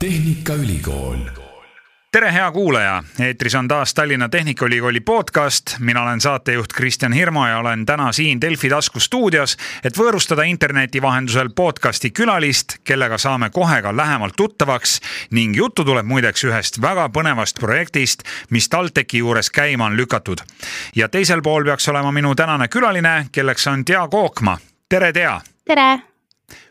Tehnikaülikool tere, hea kuulaja, eetris on taas Tallinna Tehnikaülikooli podcast. mina olen saatejuht Kristjan Hirmu ja olen täna siin Delfi tasku stuudios, et võõrustada interneti vahendusel podcasti külalist, kellega saame kohe ka lähemalt tuttavaks ning juttu tuleb muideks ühest väga põnevast projektist, mis TalTechi juures käima on lükatud. ja teisel pool peaks olema minu tänane külaline, kelleks on Tea Kookma. tere, Tea! tere!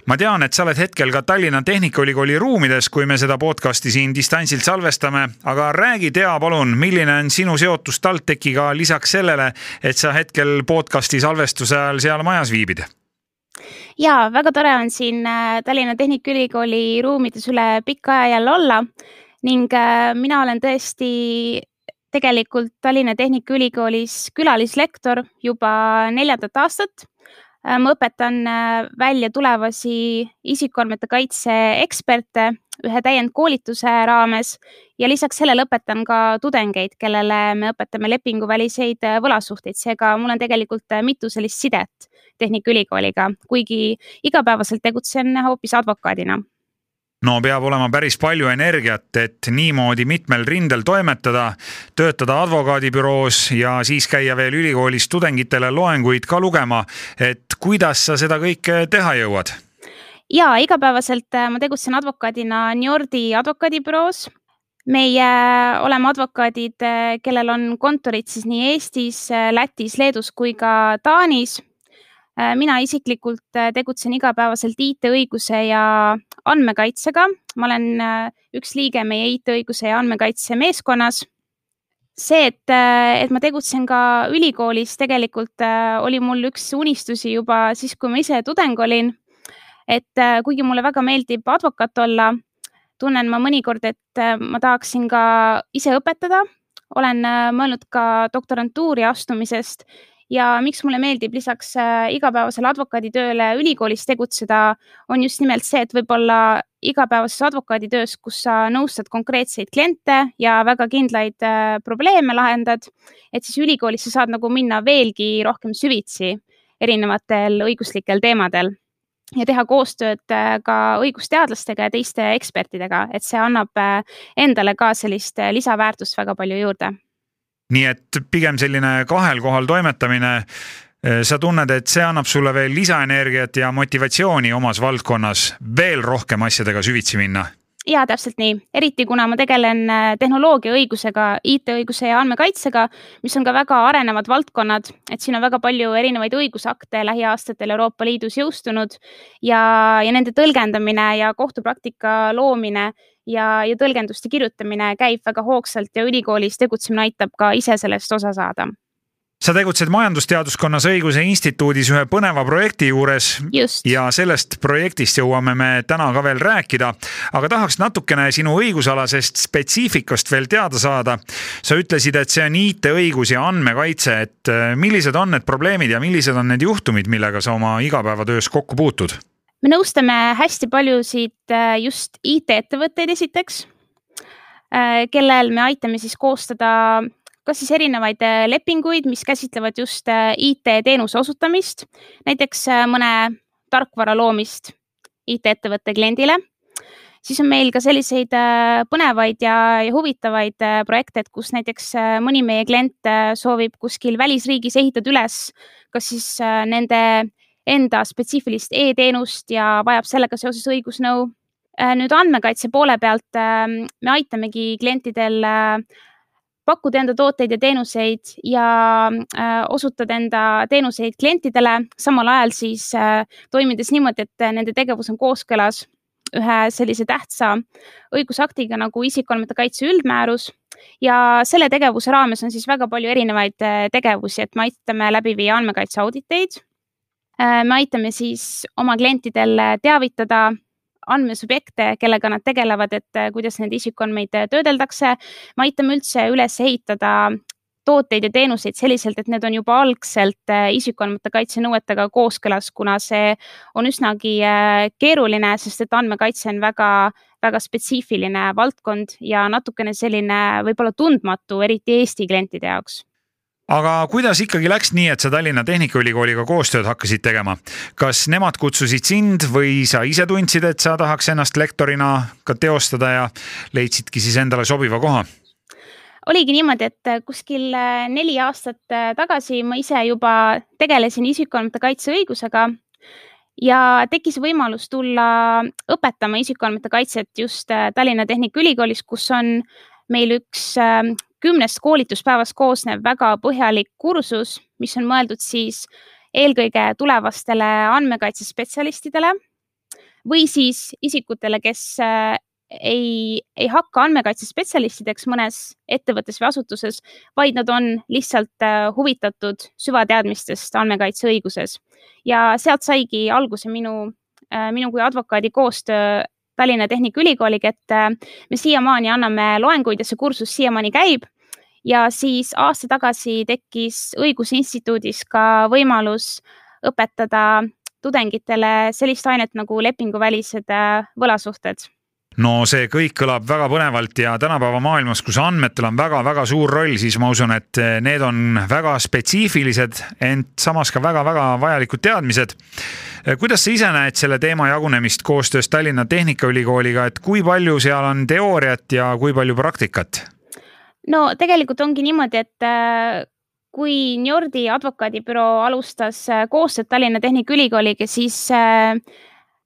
Ma tean, et sa oled hetkel ka Tallinna Tehnikaülikooli ruumides, kui me seda podcast'i siin distantsilt salvestame, aga räägi, Tea, palun, milline on sinu seotus TalTechiga lisaks sellele, et sa hetkel podcast'i salvestuse ajal seal majas viibid? ja väga tore on siin äh, Tallinna Tehnikaülikooli ruumides üle pika aja jälle olla ning äh, mina olen tõesti tegelikult Tallinna Tehnikaülikoolis külalislektor juba neljandat aastat ma õpetan äh, välja tulevasi isikuandmete kaitse eksperte ühe täiendkoolituse raames ja lisaks sellele õpetan ka tudengeid, kellele me õpetame lepinguväliseid äh, võlasuhteid, seega mul on tegelikult mitu sellist sidet Tehnikaülikooliga, kuigi igapäevaselt tegutsen hoopis advokaadina no peab olema päris palju energiat, et niimoodi mitmel rindel toimetada, töötada advokaadibüroos ja siis käia veel ülikoolis tudengitele loenguid ka lugema. et kuidas sa seda kõike teha jõuad? ja igapäevaselt äh, ma tegutsen advokaadina Niordi advokaadibüroos. meie oleme advokaadid, äh, kellel on kontorid siis nii Eestis, äh, Lätis, Leedus kui ka Taanis Äh, mina isiklikult äh, tegutsen igapäevaselt IT-õiguse ja andmekaitsega. ma olen äh, üks liige meie IT-õiguse ja andmekaitse meeskonnas. see, et, et ma tegutsen ka ülikoolis, tegelikult oli mul üks unistusi juba siis, kui ma ise tudeng olin. et kuigi mulle väga meeldib advokaat olla, tunnen ma mõnikord, et ma tahaksin ka ise õpetada olen mõelnud ka doktorantuuri astumisest ja miks mulle meeldib lisaks äh, igapäevasele advokaaditööle ülikoolis tegutseda, on just nimelt see, et võib-olla igapäevases advokaaditöös, kus sa nõustad konkreetseid kliente ja väga kindlaid äh, probleeme lahendad, et siis ülikoolis sa saad nagu minna veelgi rohkem süvitsi erinevatel õiguslikel teemadel ja teha koostööd äh, ka õigusteadlastega ja teiste ekspertidega, et see annab endale ka sellist lisaväärtust väga palju juurde nii et pigem selline kahel kohal toimetamine. Eh, sa tunned, et see annab sulle veel lisaenergiat ja motivatsiooni omas valdkonnas veel rohkem asjadega süvitsi minna. Ja täpselt nii, eriti kuna ma tegelen eh, tehnoloogia õigusega, IT-õiguse ja andmekaitsega, mis on ka väga arenevad valdkonnad, et siin on väga palju erinevaid õigusakte lähiaastatel Euroopa Liidus jõustunud. Ja, ja nende tõlgendamine ja kohtupraktika loomine ja, ja tõlgenduste kirjutamine käib väga hoogsalt ja ülikoolis tegutsemine aitab ka ise sellest osa saada sa tegutsed Majandusteaduskonnas Õiguse Instituudis ühe põneva projekti juures Just. ja sellest projektist jõuame me täna ka veel rääkida. aga tahaks natukene sinu õigusalasest spetsiifikast veel teada saada. sa ütlesid, et see on IT-õigus ja andmekaitse, et äh, millised on need probleemid ja millised on need juhtumid, millega sa oma igapäevatöös kokku puutud? Me nõustame hästi paljusid äh, just IT-ettevõtteid esiteks, äh, kellel me aitame siis koostada kas siis erinevaid äh, lepinguid, mis käsitlevad just IT-teenuse osutamist, näiteks mõne tarkvara loomist IT-ettevõtte kliendile. siis on meil ka selliseid põnevaid ja, ja huvitavaid projekte, et kus näiteks mõni meie klient soovib kuskil välisriigis ehitada üles kas siis nende enda spetsiifilist e-teenust ja vajab sellega seoses õigusnõu. Äh, nüüd andmekaitse poole pealt ähm, me aitamegi klientidel äh, pakkuda enda tooteid ja teenuseid ja äh, osutada enda teenuseid klientidele, samal ajal siis toimides niimoodi, et nende tegevus on kooskõlas ühe sellise tähtsa õigusaktiga nagu isikuandmete kaitse üldmäärus. Ja selle tegevuse raames on siis väga palju erinevaid tegevusi, et me aitame läbi viia andmekaitse auditeid me aitame siis oma klientidel teavitada andmesubjekte, kellega nad tegelevad, et äh, kuidas nende isikuandmeid äh, töödeldakse. me aitame üldse üles ehitada tooteid ja teenuseid selliselt, et need on juba algselt isikuandmete kaitse nõuetega kooskõlas, kuna see on üsnagi keeruline, sest et andmekaitse on väga, väga spetsiifiline valdkond ja natukene selline võib-olla tundmatu, eriti Eesti klientide jaoks aga kuidas ikkagi läks nii, et sa Tallinna Tehnikaülikooliga koostööd hakkasid tegema? kas nemad kutsusid sind või sa ise tundsid, et sa tahaks ennast lektorina ka teostada ja leidsidki siis endale sobiva koha? oligi niimoodi, et kuskil neli aastat tagasi ma ise juba tegelesin isikuandmete kaitse õigusega ja tekkis võimalus tulla õpetama isikuandmete kaitset just Tallinna Tehnikaülikoolis, kus on meil üks kümnest koolituspäevast koosnev väga põhjalik kursus, mis on mõeldud siis eelkõige tulevastele andmekaitsespetsialistidele või siis isikutele, kes äh, ei, ei hakka andmekaitsespetsialistideks mõnes ettevõttes või asutuses, vaid nad on lihtsalt äh, huvitatud süvateadmistest andmekaitse õiguses. ja sealt saigi alguse minu, äh, minu kui advokaadi koostöö Tallinna Tehnikaülikooliga, et äh, me siiamaani anname loenguid ja see kursus siiamaani käib. ja siis aasta tagasi tekkis Õigusinstituudis ka võimalus õpetada tudengitele sellist ainet nagu lepinguvälised äh, võlasuhted no see kõik kõlab väga põnevalt ja tänapäeva maailmas, kus andmetel on väga-väga suur roll, siis ma usun, et need on väga spetsiifilised, ent samas ka väga-väga vajalikud teadmised. kuidas sa ise näed selle teema jagunemist koostöös Tallinna Tehnikaülikooliga, et kui palju seal on teooriat ja kui palju praktikat? no tegelikult ongi niimoodi, et äh, kui Njordi advokaadibüroo alustas koostööd Tallinna Tehnikaülikooliga, siis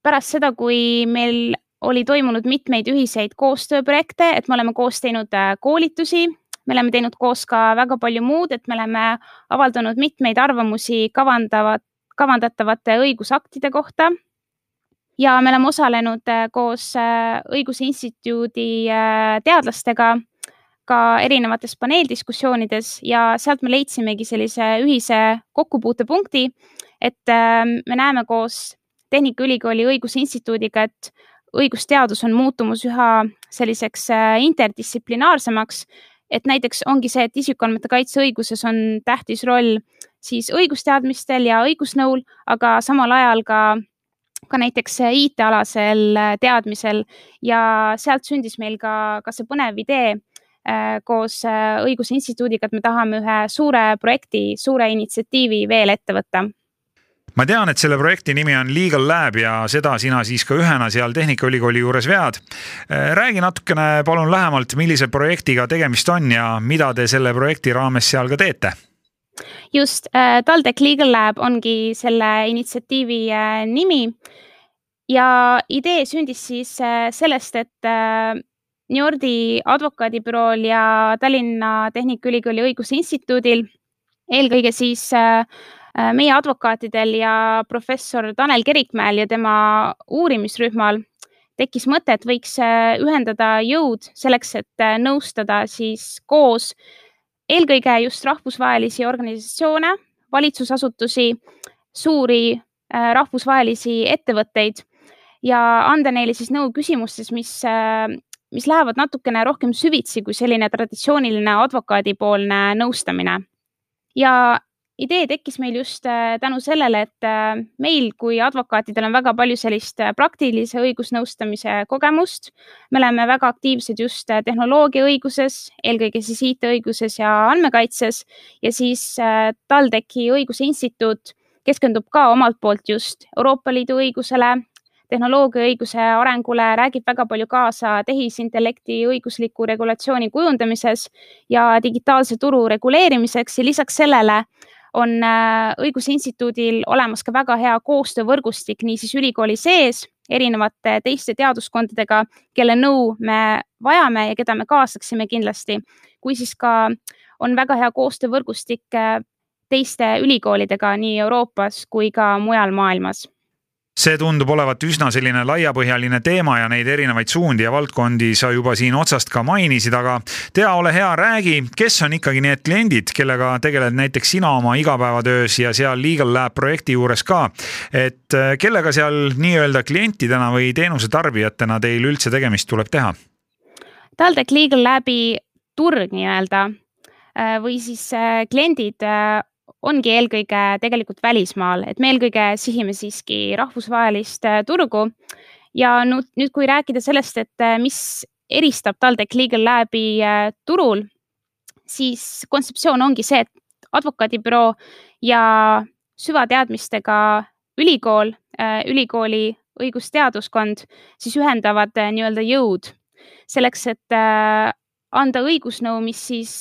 pärast seda, kui meil oli toimunud mitmeid ühiseid koostööprojekte, et me oleme koos teinud äh, koolitusi, me oleme teinud koos ka väga palju muud, et me oleme avaldanud mitmeid arvamusi kavandavat, kavandatavate õigusaktide kohta. ja me oleme osalenud äh, koos äh, Õiguse Instituudi teadlastega ka erinevates paneeldiskussioonides ja sealt me leidsimegi sellise ühise kokkupuutepunkti, et me näeme koos Tehnikaülikooli Õiguse Instituudiga, et õigusteadus on muutumas üha selliseks äh, interdistsiplinaarsemaks. et näiteks ongi see, et isikuandmete kaitse õiguses on tähtis roll siis õigusteadmistel ja õigusnõul, aga samal ajal ka ka näiteks IT-alasel äh, teadmisel ja sealt sündis meil ka, ka see põnev idee äh, koos Õiguse Instituudiga, et me tahame ühe suure projekti, suure initsiatiivi veel ette võtta ma tean, et selle projekti nimi on Legal Lab ja seda sina siis ka ühena seal Tehnikaülikooli juures vead. Äh, räägi natukene palun lähemalt, millise projektiga tegemist on ja mida te selle projekti raames seal ka teete? just äh,, TalTech Legal Lab ongi selle initsiatiivi äh, nimi ja idee sündis siis sellest, et äh, Niordi advokaadibürool ja Tallinna Tehnikaülikooli Õiguse Instituudil eelkõige siis Äh, meie advokaatidel ja professor Tanel Kerikmäel ja tema uurimisrühmal tekkis mõte, et võiks äh, ühendada jõud selleks, et äh, nõustada siis koos eelkõige just rahvusvahelisi organisatsioone, valitsusasutusi, suuri rahvusvahelisi ettevõtteid ja anda neile siis nõu küsimustes, mis, mis lähevad natukene rohkem süvitsi kui selline traditsiooniline advokaadipoolne nõustamine. ja idee tekkis meil just äh, tänu sellele, et äh, meil kui advokaatidel on väga palju sellist äh, praktilise õigusnõustamise kogemust. me oleme väga aktiivsed just tehnoloogiaõiguses, eelkõige siis IT-õiguses ja andmekaitses ja siis TalTechi Õiguse Instituut keskendub ka omalt poolt just Euroopa Liidu õigusele, tehnoloogiaõiguse arengule, räägib väga palju kaasa tehisintellekti õigusliku regulatsiooni kujundamises ja digitaalse turu reguleerimiseks ja lisaks sellele on äh, Õiguse Instituudil olemas ka väga hea koostöövõrgustik niisiis ülikooli sees erinevate teiste teaduskondadega, kelle nõu me vajame ja keda me kaasaksime kindlasti, kui siis ka on väga hea koostöövõrgustik äh, teiste ülikoolidega nii Euroopas kui ka mujal maailmas see tundub olevat üsna selline laiapõhjaline teema ja neid erinevaid suundi ja valdkondi sa juba siin otsast ka mainisid, aga tea, ole hea, räägi, kes on ikkagi need kliendid, kellega tegeled näiteks sina oma igapäevatöös ja seal Legal Lab projekti juures ka. et äh, kellega seal nii-öelda klientidena või teenuse tarbijatena teil üldse tegemist tuleb teha? TalTech Legal Labi turg nii-öelda äh, või siis äh, kliendid ongi eelkõige tegelikult välismaal, et me eelkõige sihime siiski rahvusvahelist äh, turgu. ja nüüd, nüüd, kui rääkida sellest, et äh, mis eristab TalTech Legal Labi äh, turul, siis kontseptsioon ongi see, et advokaadibüroo ja süvateadmistega ülikool, ülikooli õigusteaduskond siis ühendavad nii-öelda jõud selleks, et anda õigusnõu, mis siis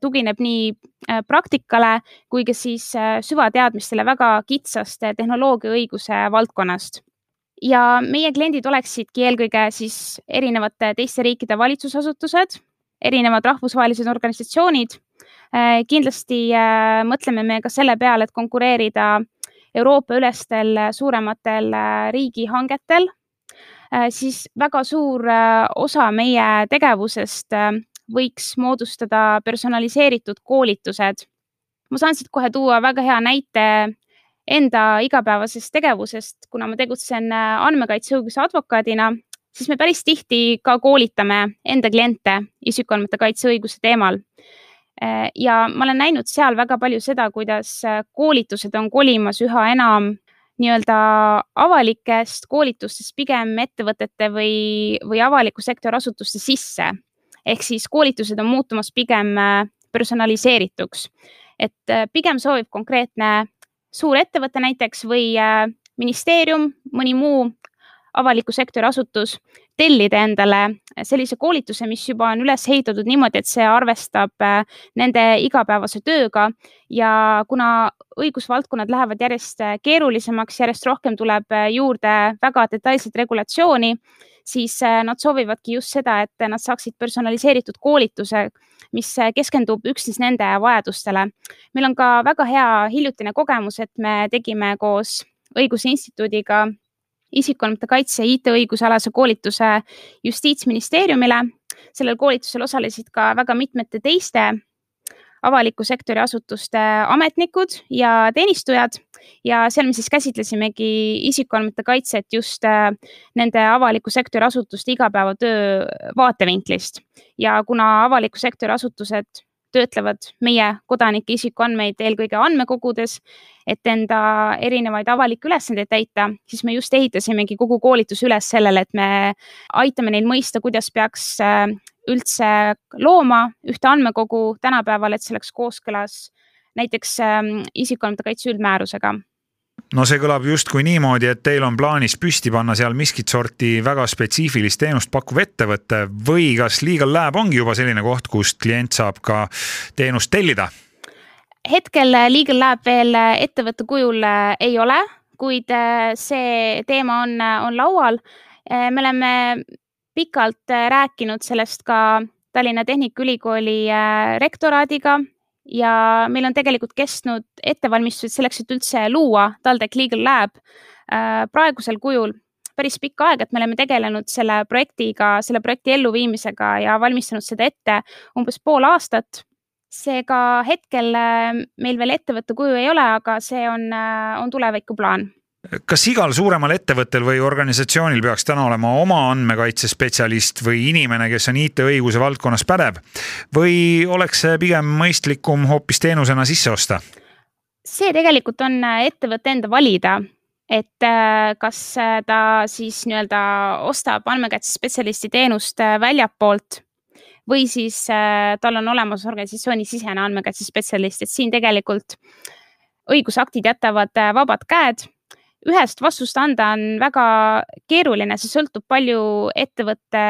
tugineb nii praktikale kui ka siis süvateadmistele väga kitsast tehnoloogiaõiguse valdkonnast ja meie kliendid oleksidki eelkõige siis erinevate teiste riikide valitsusasutused, erinevad rahvusvahelised organisatsioonid. Äh, kindlasti äh, mõtleme me ka selle peale, et konkureerida Euroopa ülestel suurematel äh, riigihangetel, siis väga suur osa meie tegevusest võiks moodustada personaliseeritud koolitused. ma saan siit kohe tuua väga hea näite enda igapäevasest tegevusest, kuna ma tegutsen äh, andmekaitseõiguse advokaadina, siis me päris tihti ka koolitame enda kliente isikuandmete kaitse õiguse teemal. Äh, ja ma olen näinud seal väga palju seda, kuidas äh, koolitused on kolimas üha enam nii-öelda avalikest koolitustest pigem ettevõtete või, või avaliku sektori asutuste sisse. Ehk siis koolitused on muutumas pigem personaliseerituks, et pigem soovib konkreetne suur ettevõte näiteks või äh, ministeerium, mõni muu avaliku sektori asutus tellida endale sellise koolituse, mis juba on üles ehitatud niimoodi, et see arvestab äh, nende igapäevase tööga ja kuna õigusvaldkonnad lähevad järjest äh, keerulisemaks, järjest rohkem tuleb juurde väga detailset regulatsiooni, siis nad soovivadki just seda, et nad saaksid personaliseeritud koolituse mis keskendub üksnes nende vajadustele. meil on ka väga hea hiljutine kogemus, et me tegime koos Õiguse Instituudiga isikuandmete kaitse IT-õigusalase koolituse Justiitsministeeriumile. sellel koolitusel osalesid ka väga mitmete teiste avaliku sektori asutuste ametnikud ja teenistujad ja seal me siis käsitlesimegi isikuandmete kaitset just äh, nende avaliku sektori asutuste igapäevatöö vaatevinklist. ja kuna avaliku sektori asutused töötlevad meie kodanike isikuandmeid eelkõige andmekogudes, et enda erinevaid avalikke ülesandeid täita, siis me just ehitasimegi kogu koolituse üles sellele, et me aitame neil mõista, kuidas peaks äh, üldse looma ühte andmekogu tänapäeval, et see oleks kooskõlas näiteks ähm, isikuandmete kaitse üldmäärusega no see kõlab justkui niimoodi, et teil on plaanis püsti panna seal miskit sorti väga spetsiifilist teenust pakkuv ettevõte või kas Legal Lab ongi juba selline koht, kust klient saab ka teenust tellida? hetkel Legal Lab veel ettevõtte kujul äh, ei ole, kuid äh, see teema on, äh, on laual. me oleme pikalt rääkinud sellest ka Tallinna Tehnikaülikooli rektoraadiga ja meil on tegelikult kestnud ettevalmistused selleks, et üldse luua TalTech Legal Lab äh, praegusel kujul päris pikka aega, et me oleme tegelenud selle projektiga, selle projekti elluviimisega ja valmistanud seda ette umbes pool aastat. seega hetkel äh, meil veel ettevõtte kuju ei ole, aga see on, äh, on tulevikuplaan kas igal suuremal ettevõttel või organisatsioonil peaks täna olema oma andmekaitsespetsialist või inimene, kes on IT-õiguse valdkonnas pädev või oleks see pigem mõistlikum hoopis teenusena sisse osta? see tegelikult on äh, ettevõtte enda valida, et äh, kas äh, ta siis nii-öelda ostab andmekaitsespetsialisti teenust väljapoolt või siis tal on olemas organisatsiooni sisene andmekaitsespetsialist, et siin tegelikult õigusaktid jätavad vabad käed ühest vastust anda on väga keeruline, see sõltub palju ettevõtte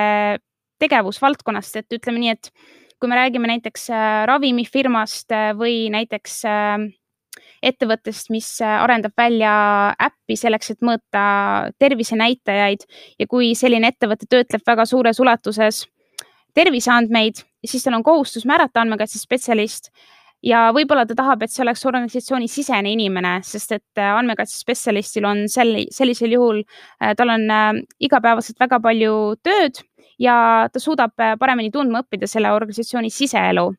tegevusvaldkonnast, et ütleme nii, et kui me räägime näiteks äh, ravimifirmast äh, või näiteks äh, ettevõttest, mis arendab välja äppi selleks, et mõõta tervisenäitajaid ja kui selline ettevõte töötleb väga suures ulatuses terviseandmeid, siis tal on kohustus määrata andmekaitsespetsialist ja võib-olla ta tahab, et see oleks organisatsiooni sisene inimene, sest et äh, andmekaitsespetsialistil on sel, sellisel juhul, äh, tal on äh, igapäevaselt väga palju tööd ja ta suudab paremini tundma õppida selle organisatsiooni siseelu.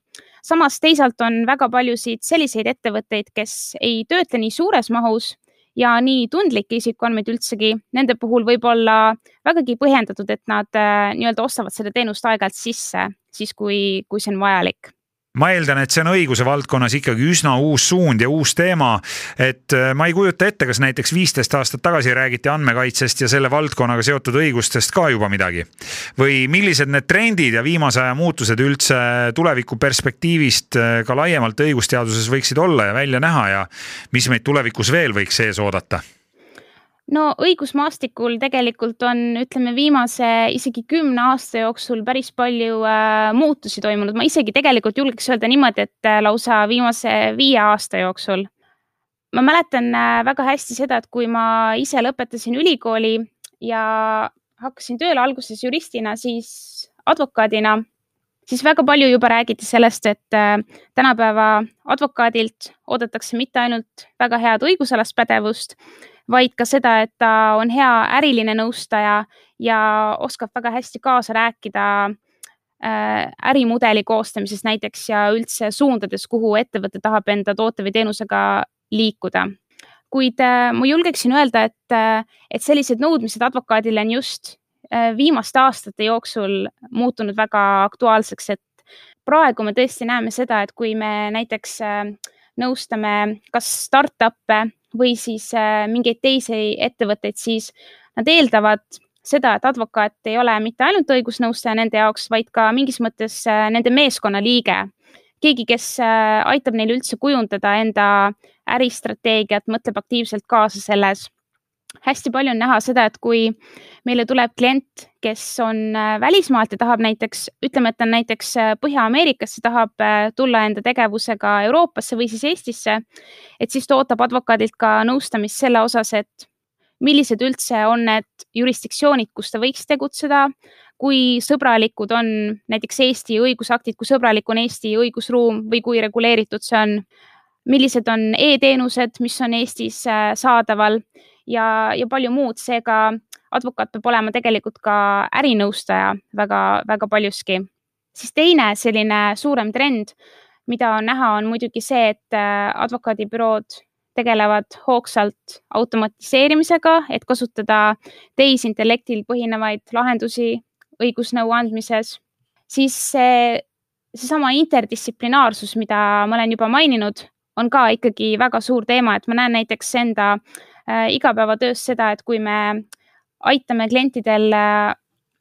samas teisalt on väga paljusid selliseid ettevõtteid, kes ei töötle nii suures mahus ja nii tundlikke isikuandmeid üldsegi, nende puhul võib olla vägagi põhjendatud, et nad nii-öelda ostavad seda teenust aeg-ajalt sisse, siis kui, kui see on vajalik ma eeldan, et see on õiguse valdkonnas ikkagi üsna uus suund ja uus teema. et äh, ma ei kujuta ette, kas näiteks viisteist aastat tagasi räägiti andmekaitsest ja selle valdkonnaga seotud õigustest ka juba midagi. või millised need trendid ja viimase aja muutused üldse tuleviku perspektiivist äh, ka laiemalt õigusteaduses võiksid olla ja välja näha ja mis meid tulevikus veel võiks ees oodata no õigusmaastikul tegelikult on, ütleme, viimase isegi kümne aasta jooksul päris palju äh, muutusi toimunud, ma isegi tegelikult julgeks öelda niimoodi, et äh, lausa viimase viie aasta jooksul. ma mäletan äh, väga hästi seda, et kui ma ise lõpetasin ülikooli ja hakkasin tööle alguses juristina, siis advokaadina, siis väga palju juba räägiti sellest, et äh, tänapäeva advokaadilt oodatakse mitte ainult väga head õigusalast pädevust vaid ka seda, et ta on hea äriline nõustaja ja oskab väga hästi kaasa rääkida äh, ärimudeli koostamises näiteks ja üldse suundades, kuhu ettevõte tahab enda toote või teenusega liikuda. kuid äh, ma julgeksin öelda, et, äh, et sellised nõudmised advokaadile on just viimaste aastate jooksul muutunud väga aktuaalseks, et praegu me tõesti näeme seda, et kui me näiteks nõustame kas startup'e või siis äh, mingeid teisi ettevõtteid, siis nad eeldavad seda, et advokaat ei ole mitte ainult õigusnõustaja nende jaoks, vaid ka mingis mõttes äh, nende meeskonna liige. keegi, kes äh, aitab neil üldse kujundada enda äristrateegiat, mõtleb aktiivselt kaasa selles hästi palju on näha seda, et kui meile tuleb klient, kes on äh, välismaalt ja tahab näiteks, ütleme, et ta on näiteks äh, Põhja-Ameerikasse, tahab äh, tulla enda tegevusega Euroopasse või siis Eestisse, et siis ta ootab advokaadilt ka nõustamist selle osas, et millised üldse on need jurisdiktsioonid, kus ta võiks tegutseda, kui sõbralikud on näiteks Eesti õigusaktid, kui sõbralik on Eesti õigusruum või kui reguleeritud see on, millised on e-teenused, mis on Eestis saadaval ja, ja palju muud, seega advokaat peab olema tegelikult ka ärinõustaja väga-väga paljuski. siis teine selline suurem trend, mida on näha, on muidugi see, et äh, advokaadibürood tegelevad hoogsalt automatiseerimisega, et kasutada tehisintellektil põhinevaid lahendusi õigusnõu andmises, siis see, seesama interdistsiplinaarsus, mida ma olen juba maininud, on ka ikkagi väga suur teema, et ma näen näiteks enda Äh, igapäevatöös seda, et kui me aitame klientidel äh,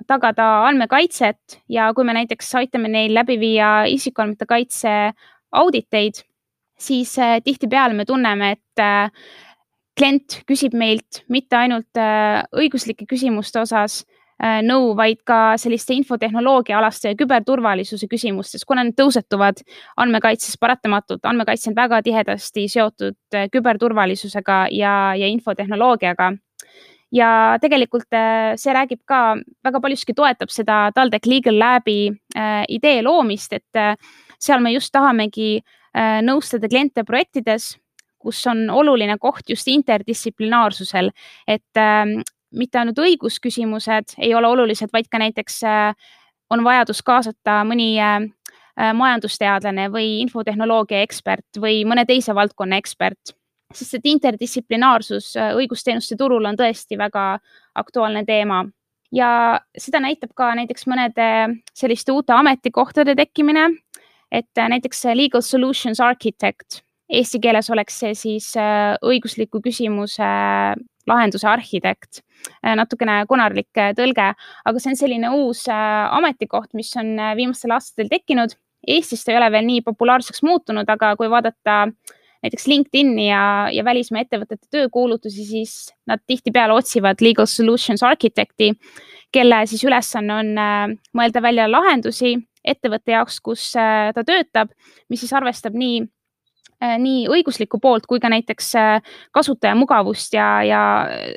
tagada andmekaitset ja kui me näiteks aitame neil läbi viia isikuandmete kaitse auditeid, siis äh, tihtipeale me tunneme, et klient küsib meilt mitte ainult õiguslike küsimuste osas nõu, vaid ka selliste infotehnoloogia alaste ja küberturvalisuse küsimustes, kuna need tõusetuvad andmekaitses paratamatult. andmekaitse on väga tihedasti seotud küberturvalisusega ja, ja infotehnoloogiaga. ja tegelikult see räägib ka, väga paljuski toetab seda TalTech Legal Labi idee loomist, et seal me just tahamegi nõustada kliente projektides, kus on oluline koht just interdistsiplinaarsusel, et mitte ainult õigusküsimused ei ole olulised, vaid ka näiteks äh, on vajadus kaasata mõni äh, äh, majandusteadlane või infotehnoloogia ekspert või mõne teise valdkonna ekspert, sest et interdistsiplinaarsus õigusteenuste turul on tõesti väga aktuaalne teema. ja seda näitab ka näiteks mõnede selliste uute ametikohtade tekkimine, et näiteks legal solutions architect, eesti keeles oleks see siis õigusliku küsimuse lahenduse arhitekt. Äh, natukene konarlik äh, tõlge, aga see on selline uus äh, ametikoht, mis on viimastel aastatel tekkinud. Eestis ta ei ole veel nii populaarseks muutunud, aga kui vaadata näiteks LinkedIni ja, ja välismaa ettevõtete töökuulutusi, siis nad tihtipeale otsivad legal solutions architect'i, kelle siis ülesanne on mõelda välja lahendusi ettevõtte jaoks, kus ta töötab, mis siis arvestab nii nii õiguslikku poolt kui ka näiteks äh, kasutaja mugavust ja, ja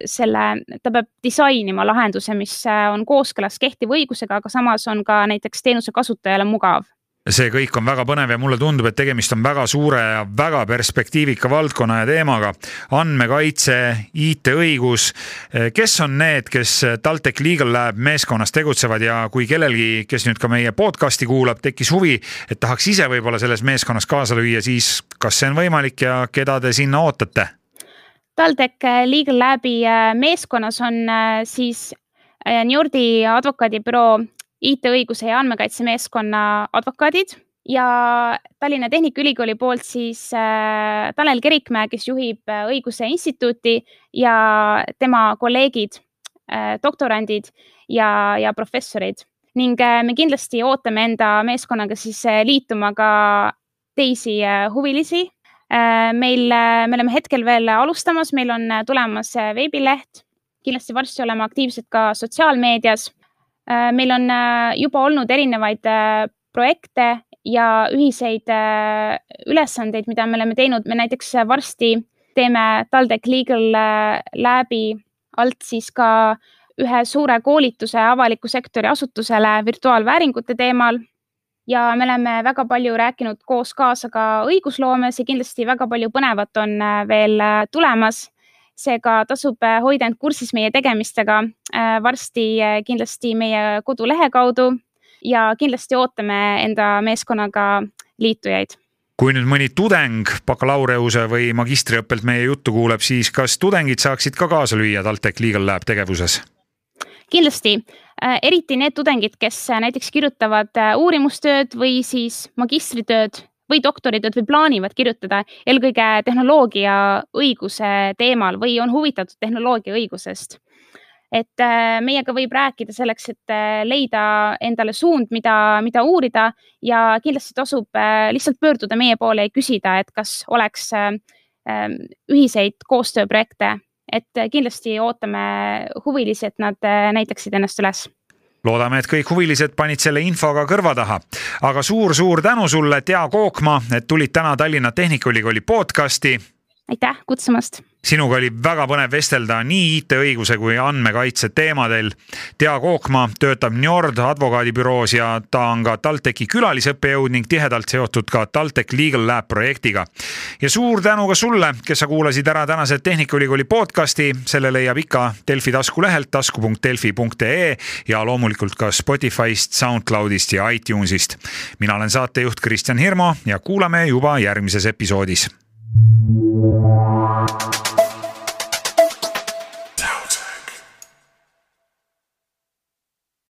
selle, ta peab disainima lahenduse, mis äh, on kooskõlas kehtiva õigusega, aga samas on ka näiteks teenuse kasutajale mugav see kõik on väga põnev ja mulle tundub, et tegemist on väga suure ja väga perspektiivika valdkonna ja teemaga. andmekaitse, IT-õigus. kes on need, kes TalTech Legal Lab meeskonnas tegutsevad ja kui kellelgi, kes nüüd ka meie podcast'i kuulab, tekkis huvi, et tahaks ise võib-olla selles meeskonnas kaasa lüüa, siis kas see on võimalik ja keda te sinna ootate? TalTech Legal Labi äh, meeskonnas on äh, siis äh, Njordi advokaadibüroo IT-õiguse ja andmekaitse meeskonna advokaadid ja Tallinna Tehnikaülikooli poolt siis äh, Tanel Kerikmäe, kes juhib äh, õiguse instituuti ja tema kolleegid äh,, doktorandid ja, ja professorid ning äh, me kindlasti ootame enda meeskonnaga siis äh, liituma ka teisi äh, huvilisi. meil, me oleme hetkel veel alustamas, meil on tulemas veebileht, kindlasti varsti oleme aktiivsed ka sotsiaalmeedias. Meil on juba olnud erinevaid projekte ja ühiseid ülesandeid, mida me oleme teinud, me näiteks varsti teeme TalTech Legal Labi alt siis ka äh, ühe suure koolituse avaliku sektori asutusele virtuaalvääringute teemal ja me oleme väga palju rääkinud koos kaasa ka õigusloomes ja kindlasti väga palju põnevat on äh, veel äh, tulemas. Seega tasub äh, hoida end kursis meie tegemistega varsti kindlasti meie kodulehe kaudu ja kindlasti ootame enda meeskonnaga liitujaid kui nüüd mõni tudeng bakalaureuse või magistriõppelt meie juttu kuuleb, siis kas tudengid saaksid ka kaasa lüüa TalTech Legal Lab tegevuses? kindlasti, äh, eriti need tudengid, kes äh, näiteks kirjutavad äh, uurimustööd või siis magistritööd või doktoritööd või plaanivad kirjutada eelkõige tehnoloogia õiguse teemal või on huvitatud tehnoloogia õigusest. et meiega võib rääkida selleks, et leida endale suund, mida, mida uurida ja kindlasti tasub lihtsalt pöörduda meie poole ja küsida, et kas oleks ühiseid koostööprojekte et kindlasti ootame huvilisi, et nad äh, näitaksid ennast üles loodame, et kõik huvilised panid selle info ka kõrva taha. aga suur-suur tänu sulle, Tea Kookma, et tulid täna Tallinna Tehnikaülikooli podcasti. aitäh kutsumast sinuga oli väga põnev vestelda nii IT-õiguse kui andmekaitse teemadel. Tea Kookma töötab Njord advokaadibüroos ja ta on ka TalTechi külalisõppejõud ning tihedalt seotud ka TalTech Legal Lab projektiga. ja suur tänu ka sulle, kes sa kuulasid ära tänase Tehnikaülikooli podcasti, selle leiab ikka Delfi taskulehelt tasku.delfi.ee ja loomulikult ka Spotify'st, SoundCloudist ja iTunesist. mina olen saatejuht Kristjan Hirmu ja kuulame juba järgmises episoodis. thank you